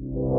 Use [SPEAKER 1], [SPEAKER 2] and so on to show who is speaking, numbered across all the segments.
[SPEAKER 1] thank you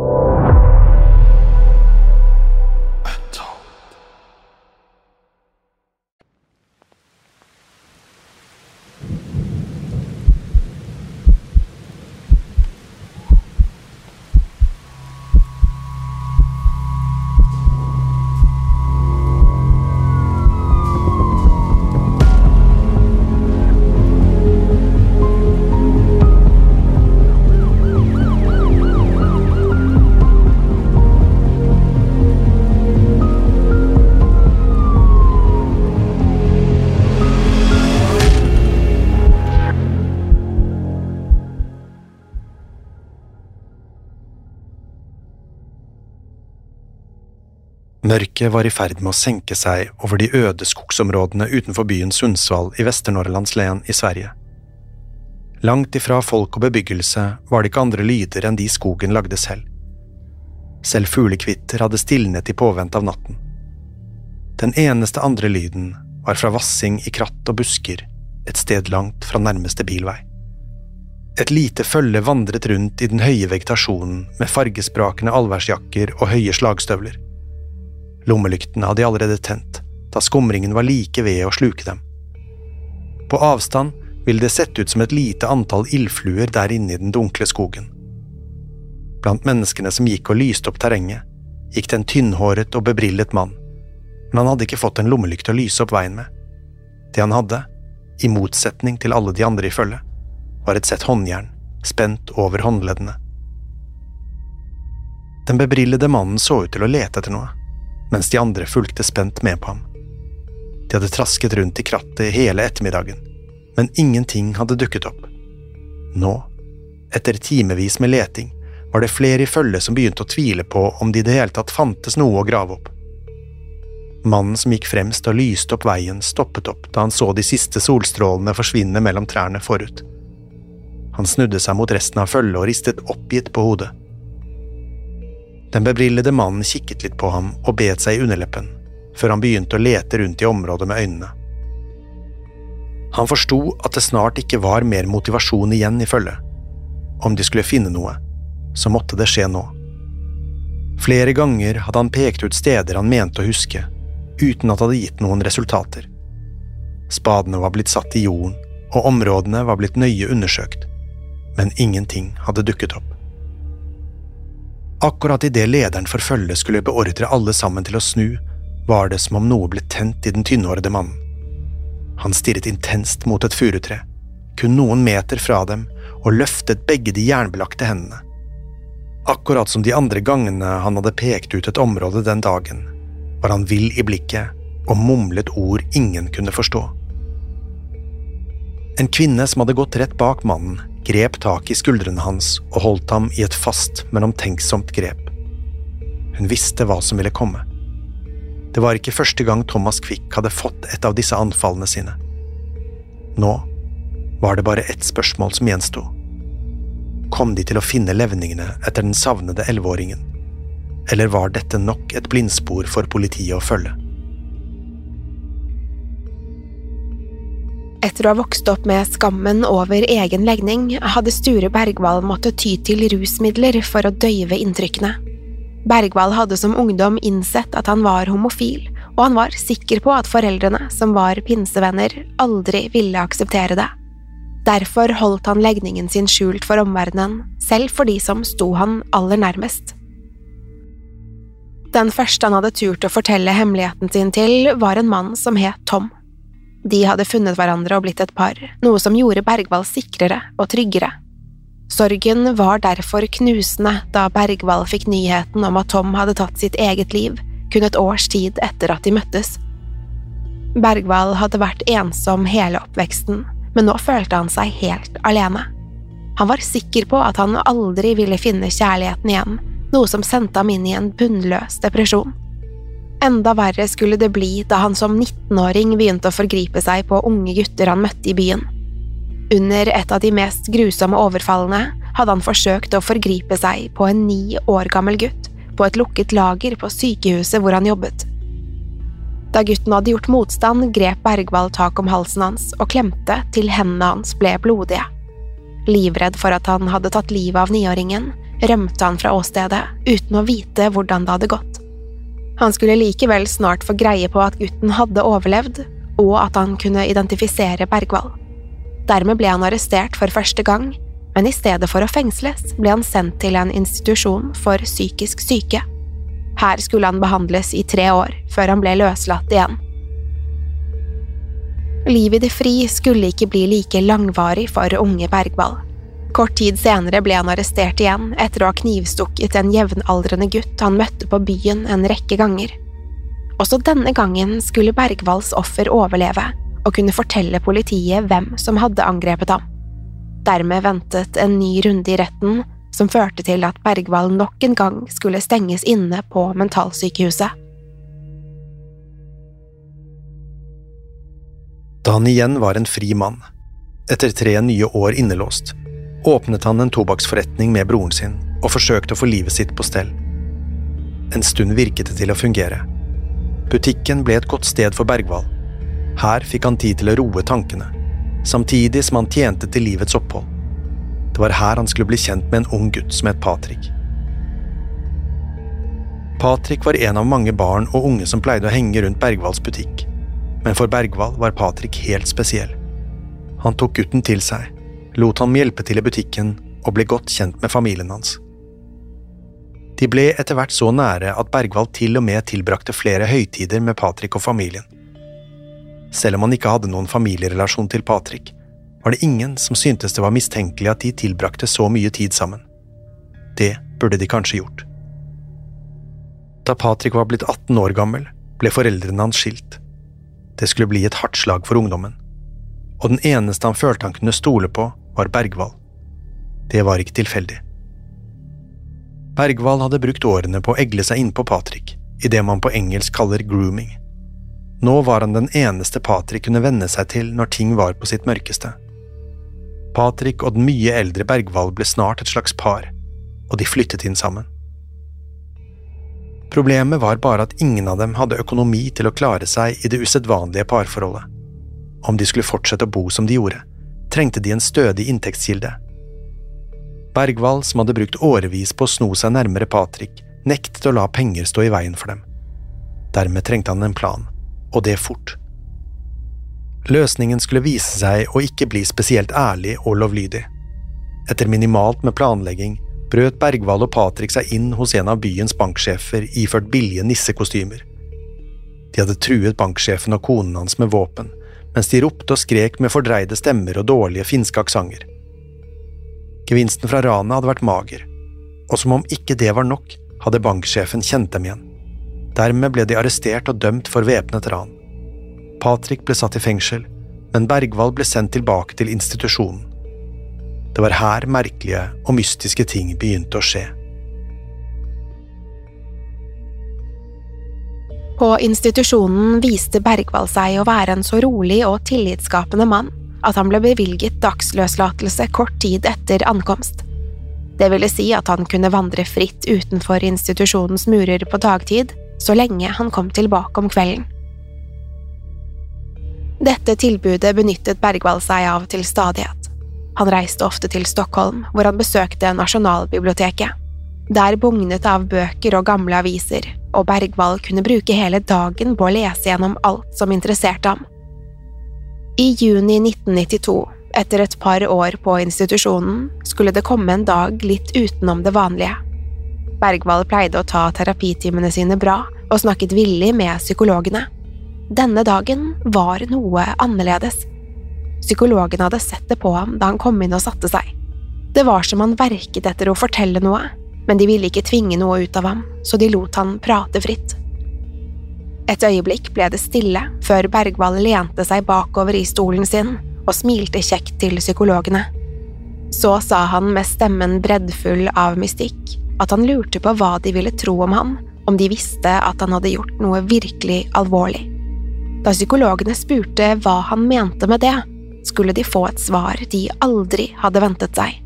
[SPEAKER 1] Mørket var i ferd med å senke seg over de øde skogsområdene utenfor byen Sundsvall i Vesternorrlandslen i Sverige. Langt ifra folk og bebyggelse var det ikke andre lyder enn de skogen lagde selv. Selv fuglekvitter hadde stilnet i påvente av natten. Den eneste andre lyden var fra vassing i kratt og busker et sted langt fra nærmeste bilvei. Et lite følge vandret rundt i den høye vegetasjonen med fargesprakende allværsjakker og høye slagstøvler. Lommelyktene hadde de allerede tent, da skumringen var like ved å sluke dem. På avstand ville det sett ut som et lite antall ildfluer der inne i den dunkle skogen. Blant menneskene som gikk og lyste opp terrenget, gikk det en tynnhåret og bebrillet mann, men han hadde ikke fått en lommelykt å lyse opp veien med. Det han hadde, i motsetning til alle de andre i følget, var et sett håndjern spent over håndleddene. Den bebrillede mannen så ut til å lete etter noe mens de andre fulgte spent med på ham. De hadde trasket rundt i krattet hele ettermiddagen, men ingenting hadde dukket opp. Nå, etter timevis med leting, var det flere i følget som begynte å tvile på om det i det hele tatt fantes noe å grave opp. Mannen som gikk fremst og lyste opp veien, stoppet opp da han så de siste solstrålene forsvinne mellom trærne forut. Han snudde seg mot resten av følget og ristet oppgitt på hodet. Den bebrillede mannen kikket litt på ham og bet seg i underleppen, før han begynte å lete rundt i området med øynene. Han forsto at det snart ikke var mer motivasjon igjen i følget. Om de skulle finne noe, så måtte det skje nå. Flere ganger hadde han pekt ut steder han mente å huske, uten at det hadde gitt noen resultater. Spadene var blitt satt i jorden, og områdene var blitt nøye undersøkt, men ingenting hadde dukket opp. Akkurat idet lederen for følget skulle beordre alle sammen til å snu, var det som om noe ble tent i den tynnhårede mannen. Han stirret intenst mot et furutre, kun noen meter fra dem, og løftet begge de jernbelagte hendene. Akkurat som de andre gangene han hadde pekt ut et område den dagen, var han vill i blikket og mumlet ord ingen kunne forstå. En kvinne som hadde gått rett bak mannen, grep tak i skuldrene hans og holdt ham i et fast, men omtenksomt grep. Hun visste hva som ville komme. Det var ikke første gang Thomas Quick hadde fått et av disse anfallene sine. Nå var det bare ett spørsmål som gjensto. kom de til å finne levningene etter den savnede elleveåringen? Eller var dette nok et blindspor for politiet å følge?
[SPEAKER 2] Etter å ha vokst opp med skammen over egen legning, hadde Sture Bergwall måttet ty til rusmidler for å døyve inntrykkene. Bergwall hadde som ungdom innsett at han var homofil, og han var sikker på at foreldrene, som var pinsevenner, aldri ville akseptere det. Derfor holdt han legningen sin skjult for omverdenen, selv for de som sto han aller nærmest. Den første han hadde turt å fortelle hemmeligheten sin til, var en mann som het Tom. De hadde funnet hverandre og blitt et par, noe som gjorde Bergwall sikrere og tryggere. Sorgen var derfor knusende da Bergwall fikk nyheten om at Tom hadde tatt sitt eget liv, kun et års tid etter at de møttes. Bergwall hadde vært ensom hele oppveksten, men nå følte han seg helt alene. Han var sikker på at han aldri ville finne kjærligheten igjen, noe som sendte ham inn i en bunnløs depresjon. Enda verre skulle det bli da han som 19-åring begynte å forgripe seg på unge gutter han møtte i byen. Under et av de mest grusomme overfallene hadde han forsøkt å forgripe seg på en ni år gammel gutt på et lukket lager på sykehuset hvor han jobbet. Da gutten hadde gjort motstand, grep Bergwall tak om halsen hans og klemte til hendene hans ble blodige. Livredd for at han hadde tatt livet av niåringen, rømte han fra åstedet uten å vite hvordan det hadde gått. Han skulle likevel snart få greie på at gutten hadde overlevd, og at han kunne identifisere Bergwall. Dermed ble han arrestert for første gang, men i stedet for å fengsles ble han sendt til en institusjon for psykisk syke. Her skulle han behandles i tre år, før han ble løslatt igjen. Livet i det fri skulle ikke bli like langvarig for unge Bergwall. Kort tid senere ble han arrestert igjen etter å ha knivstukket en jevnaldrende gutt han møtte på byen en rekke ganger. Også denne gangen skulle Bergvalls offer overleve og kunne fortelle politiet hvem som hadde angrepet ham. Dermed ventet en ny runde i retten som førte til at Bergvall nok en gang skulle stenges inne på mentalsykehuset.
[SPEAKER 1] Da han igjen var en fri mann, etter tre nye år innelåst, åpnet han en tobakksforretning med broren sin og forsøkte å få livet sitt på stell. En stund virket det til å fungere. Butikken ble et godt sted for Bergwall. Her fikk han tid til å roe tankene, samtidig som han tjente til livets opphold. Det var her han skulle bli kjent med en ung gutt som het Patrick. Patrick var en av mange barn og unge som pleide å henge rundt Bergvalls butikk, men for Bergvall var Patrick helt spesiell. Han tok gutten til seg, lot ham hjelpe til i butikken og ble godt kjent med familien hans. De ble etter hvert så nære at Bergvald til og med tilbrakte flere høytider med Patrick og familien. Selv om han ikke hadde noen familierelasjon til Patrick, var det ingen som syntes det var mistenkelig at de tilbrakte så mye tid sammen. Det burde de kanskje gjort. Da Patrick var blitt 18 år gammel, ble foreldrene hans skilt. Det skulle bli et hardt slag for ungdommen, og den eneste han følte han kunne stole på, var Bergwall. Det var ikke tilfeldig. Bergwall hadde brukt årene på å egle seg innpå Patrick, i det man på engelsk kaller grooming. Nå var han den eneste Patrick kunne venne seg til når ting var på sitt mørkeste. Patrick og den mye eldre Bergwall ble snart et slags par, og de flyttet inn sammen. Problemet var bare at ingen av dem hadde økonomi til å klare seg i det usedvanlige parforholdet. Om de skulle fortsette å bo som de gjorde, trengte de en stødig inntektskilde. Bergwall, som hadde brukt årevis på å sno seg nærmere Patrick, nektet å la penger stå i veien for dem. Dermed trengte han en plan, og det fort. Løsningen skulle vise seg å ikke bli spesielt ærlig og lovlydig. Etter minimalt med planlegging brøt Bergwall og Patrick seg inn hos en av byens banksjefer iført billige nissekostymer. De hadde truet banksjefen og konen hans med våpen, mens de ropte og skrek med fordreide stemmer og dårlige finske aksenter. Gevinsten fra ranet hadde vært mager, og som om ikke det var nok, hadde banksjefen kjent dem igjen. Dermed ble de arrestert og dømt for væpnet ran. Patrick ble satt i fengsel, men Bergwall ble sendt tilbake til institusjonen. Det var her merkelige og mystiske ting begynte å skje.
[SPEAKER 2] På institusjonen viste Bergwall seg å være en så rolig og tillitsskapende mann at han ble bevilget dagsløslatelse kort tid etter ankomst. Det ville si at han kunne vandre fritt utenfor institusjonens murer på dagtid, så lenge han kom tilbake om kvelden. Dette tilbudet benyttet Bergwall seg av til stadighet. Han reiste ofte til Stockholm, hvor han besøkte Nasjonalbiblioteket. Der bugnet av bøker og gamle aviser, og Bergwall kunne bruke hele dagen på å lese gjennom alt som interesserte ham. I juni 1992, etter et par år på institusjonen, skulle det komme en dag litt utenom det vanlige. Bergwall pleide å ta terapitimene sine bra, og snakket villig med psykologene. Denne dagen var noe annerledes. Psykologen hadde sett det på ham da han kom inn og satte seg. Det var som han verket etter å fortelle noe, men de ville ikke tvinge noe ut av ham, så de lot han prate fritt. Et øyeblikk ble det stille før Bergwall lente seg bakover i stolen sin og smilte kjekt til psykologene. Så sa han med stemmen breddfull av mystikk at han lurte på hva de ville tro om han om de visste at han hadde gjort noe virkelig alvorlig. Da psykologene spurte hva han mente med det, skulle de få et svar de aldri hadde ventet seg.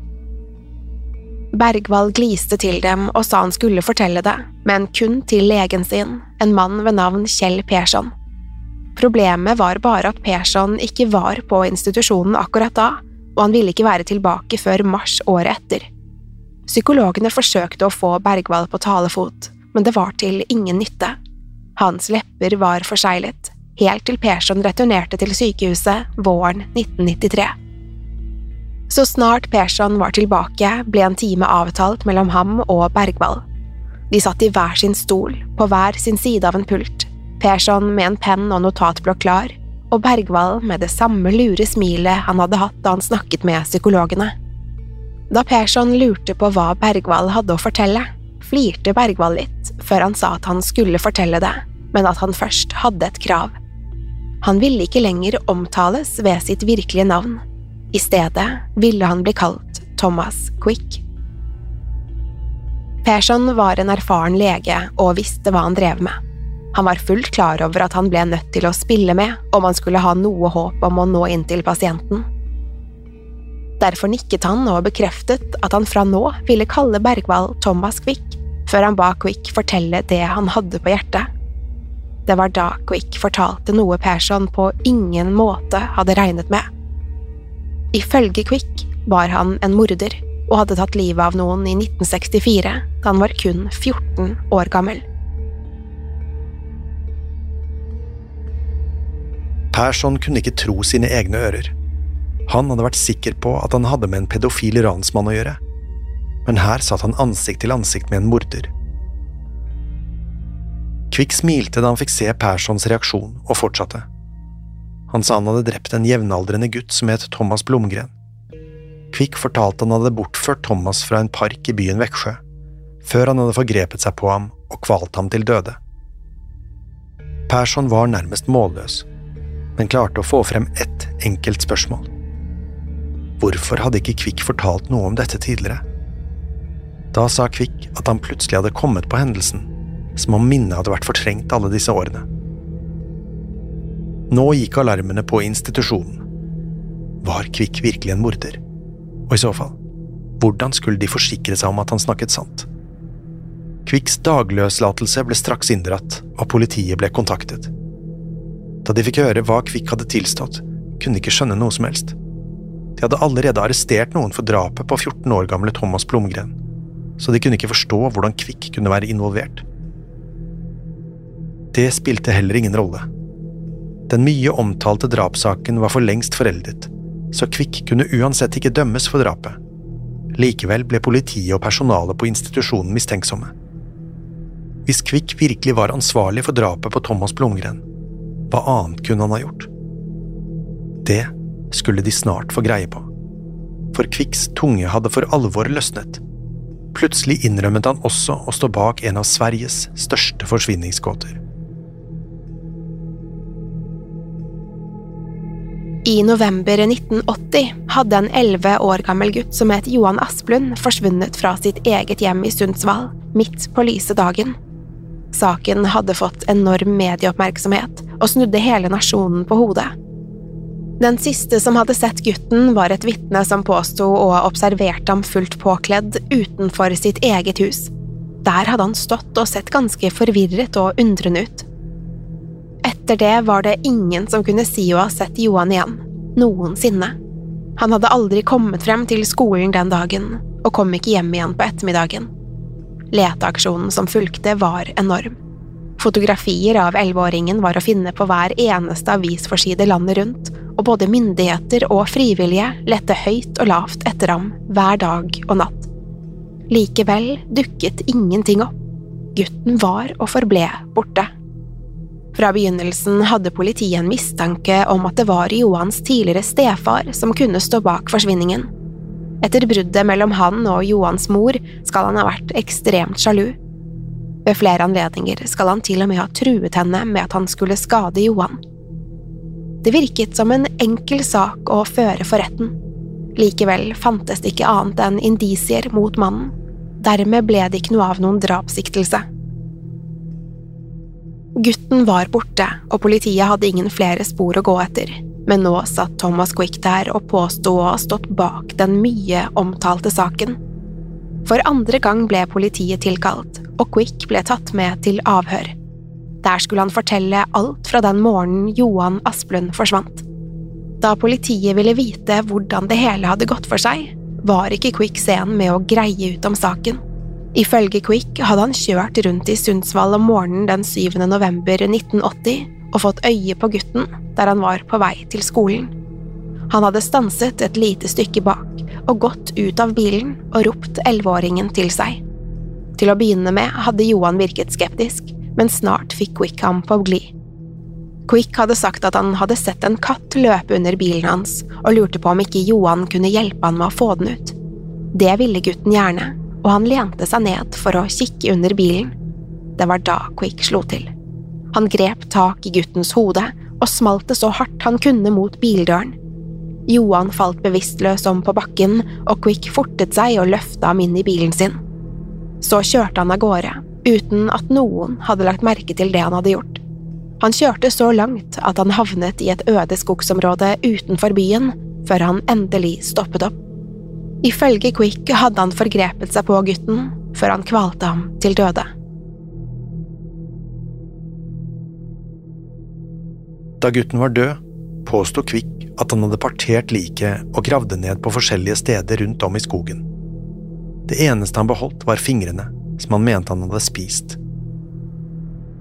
[SPEAKER 2] Bergwall gliste til dem og sa han skulle fortelle det, men kun til legen sin, en mann ved navn Kjell Persson. Problemet var bare at Persson ikke var på institusjonen akkurat da, og han ville ikke være tilbake før mars året etter. Psykologene forsøkte å få Bergwall på talefot, men det var til ingen nytte. Hans lepper var forseglet, helt til Persson returnerte til sykehuset våren 1993. Så snart Persson var tilbake, ble en time avtalt mellom ham og Bergwall. De satt i hver sin stol, på hver sin side av en pult, Persson med en penn og notatblokk klar, og Bergwall med det samme lure smilet han hadde hatt da han snakket med psykologene. Da Persson lurte på hva Bergwall hadde å fortelle, flirte Bergwall litt før han sa at han skulle fortelle det, men at han først hadde et krav. Han ville ikke lenger omtales ved sitt virkelige navn, i stedet ville han bli kalt Thomas Quick. Persson var en erfaren lege og visste hva han drev med. Han var fullt klar over at han ble nødt til å spille med om han skulle ha noe håp om å nå inn til pasienten. Derfor nikket han og bekreftet at han fra nå ville kalle Bergwall Thomas Quick, før han ba Quick fortelle det han hadde på hjertet. Det var da Quick fortalte noe Persson på ingen måte hadde regnet med. Ifølge Quick var han en morder og hadde tatt livet av noen i 1964, da han var kun 14 år gammel.
[SPEAKER 1] Persson kunne ikke tro sine egne ører. Han hadde vært sikker på at han hadde med en pedofil ransmann å gjøre, men her satt han ansikt til ansikt med en morder. Kvikk smilte da han fikk se Perssons reaksjon, og fortsatte. Han sa han hadde drept en jevnaldrende gutt som het Thomas Blomgren. Kvikk fortalte han hadde bortført Thomas fra en park i byen Veksjø, før han hadde forgrepet seg på ham og kvalt ham til døde. Persson var nærmest målløs, men klarte å få frem ett enkelt spørsmål. Hvorfor hadde ikke Kvikk fortalt noe om dette tidligere? Da sa Kvikk at han plutselig hadde kommet på hendelsen, som om minnet hadde vært fortrengt alle disse årene. Nå gikk alarmene på institusjonen. Var Kvikk virkelig en morder? Og i så fall, hvordan skulle de forsikre seg om at han snakket sant? Kvikks dagløslatelse ble straks inndratt, og politiet ble kontaktet. Da de fikk høre hva Kvikk hadde tilstått, kunne de ikke skjønne noe som helst. De hadde allerede arrestert noen for drapet på 14 år gamle Thomas Blomgren, så de kunne ikke forstå hvordan Kvikk kunne være involvert. Det spilte heller ingen rolle. Den mye omtalte drapssaken var for lengst foreldet, så Kvikk kunne uansett ikke dømmes for drapet. Likevel ble politiet og personalet på institusjonen mistenksomme. Hvis Kvikk virkelig var ansvarlig for drapet på Thomas Blomgren, hva annet kunne han ha gjort? Det skulle de snart få greie på. For Kvikks tunge hadde for alvor løsnet. Plutselig innrømmet han også å stå bak en av Sveriges største forsvinningsgåter.
[SPEAKER 2] I november 1980 hadde en elleve år gammel gutt som het Johan Asplund, forsvunnet fra sitt eget hjem i Sundsvall, midt på lyse dagen. Saken hadde fått enorm medieoppmerksomhet og snudde hele nasjonen på hodet. Den siste som hadde sett gutten, var et vitne som påsto å ha observert ham fullt påkledd utenfor sitt eget hus. Der hadde han stått og sett ganske forvirret og undrende ut. Etter det var det ingen som kunne si å ha sett Johan igjen, noensinne. Han hadde aldri kommet frem til skolen den dagen, og kom ikke hjem igjen på ettermiddagen. Leteaksjonen som fulgte, var enorm. Fotografier av elleveåringen var å finne på hver eneste avisforside landet rundt, og både myndigheter og frivillige lette høyt og lavt etter ham hver dag og natt. Likevel dukket ingenting opp. Gutten var og forble borte. Fra begynnelsen hadde politiet en mistanke om at det var Johans tidligere stefar som kunne stå bak forsvinningen. Etter bruddet mellom han og Johans mor skal han ha vært ekstremt sjalu. Ved flere anledninger skal han til og med ha truet henne med at han skulle skade Johan. Det virket som en enkel sak å føre for retten. Likevel fantes det ikke annet enn indisier mot mannen. Dermed ble det ikke noe av noen drapssiktelse. Gutten var borte, og politiet hadde ingen flere spor å gå etter, men nå satt Thomas Quick der og påsto å ha stått bak den mye omtalte saken. For andre gang ble politiet tilkalt, og Quick ble tatt med til avhør. Der skulle han fortelle alt fra den morgenen Johan Asplund forsvant. Da politiet ville vite hvordan det hele hadde gått for seg, var ikke Quick sen med å greie ut om saken. Ifølge Quick hadde han kjørt rundt i Sundsvall om morgenen den 7. november 1980 og fått øye på gutten der han var på vei til skolen. Han hadde stanset et lite stykke bak og gått ut av bilen og ropt elleveåringen til seg. Til å begynne med hadde Johan virket skeptisk, men snart fikk Quick ham på glid. Quick hadde sagt at han hadde sett en katt løpe under bilen hans, og lurte på om ikke Johan kunne hjelpe han med å få den ut. Det ville gutten gjerne, og han lente seg ned for å kikke under bilen. Det var da Quick slo til. Han grep tak i guttens hode og smalt det så hardt han kunne mot bildøren. Johan falt bevisstløs om på bakken, og Quick fortet seg og løfta ham inn i bilen sin. Så kjørte han av gårde, uten at noen hadde lagt merke til det han hadde gjort. Han kjørte så langt at han havnet i et øde skogsområde utenfor byen, før han endelig stoppet opp. Ifølge Quick hadde han forgrepet seg på gutten før han kvalte ham til døde.
[SPEAKER 1] Da gutten var død, påsto Quick at han hadde partert liket og gravde ned på forskjellige steder rundt om i skogen. Det eneste han beholdt, var fingrene, som han mente han hadde spist.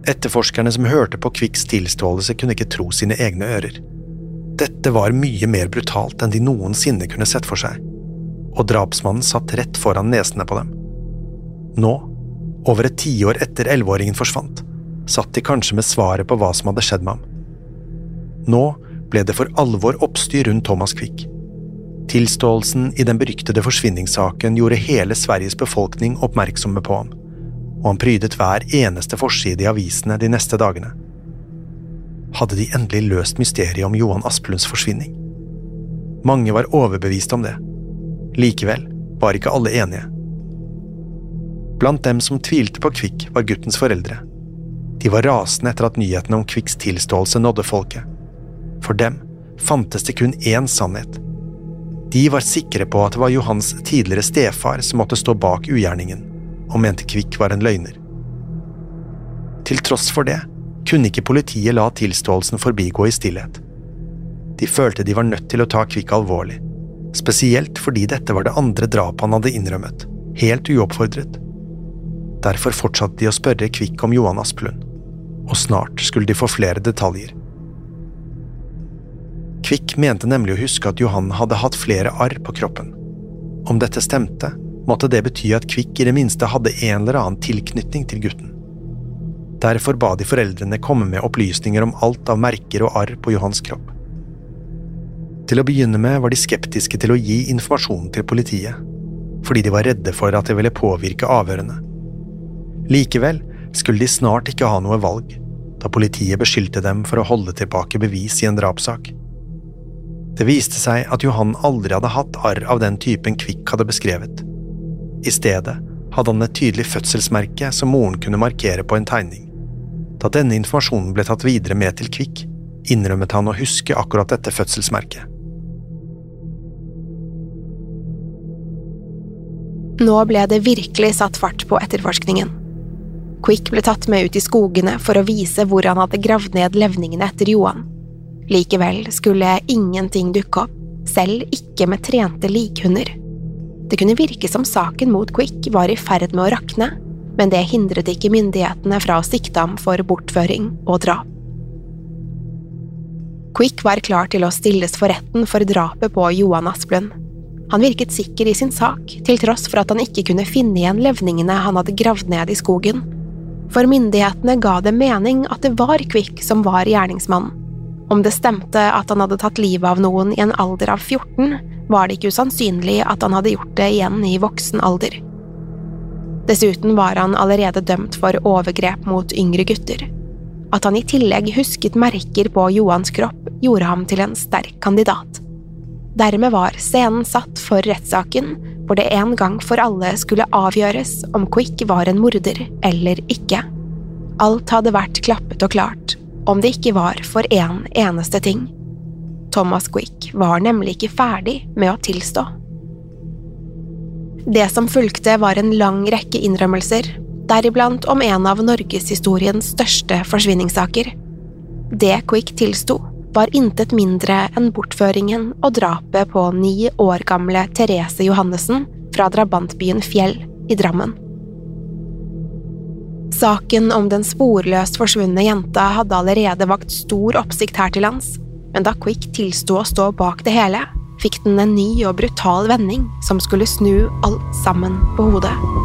[SPEAKER 1] Etterforskerne som hørte på Quicks tilståelse, kunne ikke tro sine egne ører. Dette var mye mer brutalt enn de noensinne kunne sett for seg og drapsmannen satt rett foran nesene på dem. Nå, over et tiår etter elleveåringen forsvant, satt de kanskje med svaret på hva som hadde skjedd med ham. Nå ble det for alvor oppstyr rundt Thomas Quick. Tilståelsen i den beryktede forsvinningssaken gjorde hele Sveriges befolkning oppmerksomme på ham, og han prydet hver eneste forside i avisene de neste dagene. Hadde de endelig løst mysteriet om Johan Asplunds forsvinning? Mange var overbevist om det. Likevel var ikke alle enige. Blant dem som tvilte på Kvikk, var guttens foreldre. De var rasende etter at nyhetene om Kvikks tilståelse nådde folket. For dem fantes det kun én sannhet. De var sikre på at det var Johans tidligere stefar som måtte stå bak ugjerningen, og mente Kvikk var en løgner. Til tross for det kunne ikke politiet la tilståelsen forbigå i stillhet. De følte de var nødt til å ta Kvikk alvorlig, spesielt fordi dette var det andre drapet han hadde innrømmet, helt uoppfordret. Derfor fortsatte de å spørre Kvikk om Johan Asplund, og snart skulle de få flere detaljer. Kvikk mente nemlig å huske at Johan hadde hatt flere arr på kroppen. Om dette stemte, måtte det bety at Kvikk i det minste hadde en eller annen tilknytning til gutten. Derfor ba de foreldrene komme med opplysninger om alt av merker og arr på Johans kropp. Til å begynne med var de skeptiske til å gi informasjon til politiet, fordi de var redde for at det ville påvirke avhørene. Likevel skulle de snart ikke ha noe valg, da politiet beskyldte dem for å holde tilbake bevis i en drapssak. Det viste seg at Johan aldri hadde hatt arr av den typen Kvikk hadde beskrevet. I stedet hadde han et tydelig fødselsmerke som moren kunne markere på en tegning. Da denne informasjonen ble tatt videre med til Kvikk, innrømmet han å huske akkurat dette fødselsmerket.
[SPEAKER 2] Nå ble det virkelig satt fart på etterforskningen. Quick ble tatt med ut i skogene for å vise hvor han hadde gravd ned levningene etter Johan. Likevel skulle ingenting dukke opp, selv ikke med trente likhunder. Det kunne virke som saken mot Quick var i ferd med å rakne, men det hindret ikke myndighetene fra å sikte ham for bortføring og drap. Quick var klar til å stilles for retten for drapet på Johan Asplund. Han virket sikker i sin sak, til tross for at han ikke kunne finne igjen levningene han hadde gravd ned i skogen. For myndighetene ga det mening at det var Kvikk som var gjerningsmannen. Om det stemte at han hadde tatt livet av noen i en alder av 14, var det ikke usannsynlig at han hadde gjort det igjen i voksen alder. Dessuten var han allerede dømt for overgrep mot yngre gutter. At han i tillegg husket merker på Johans kropp, gjorde ham til en sterk kandidat. Dermed var scenen satt for rettssaken, hvor det en gang for alle skulle avgjøres om Quick var en morder eller ikke. Alt hadde vært klappet og klart, om det ikke var for én en eneste ting. Thomas Quick var nemlig ikke ferdig med å tilstå. Det som fulgte, var en lang rekke innrømmelser, deriblant om en av norgeshistoriens største forsvinningssaker. Det Quick tilsto, var intet mindre enn bortføringen og drapet på ni år gamle Therese Johannessen fra drabantbyen Fjell i Drammen. Saken om den sporløst forsvunne jenta hadde allerede vakt stor oppsikt her til lands, men da Quick tilsto å stå bak det hele, fikk den en ny og brutal vending som skulle snu alt sammen på hodet.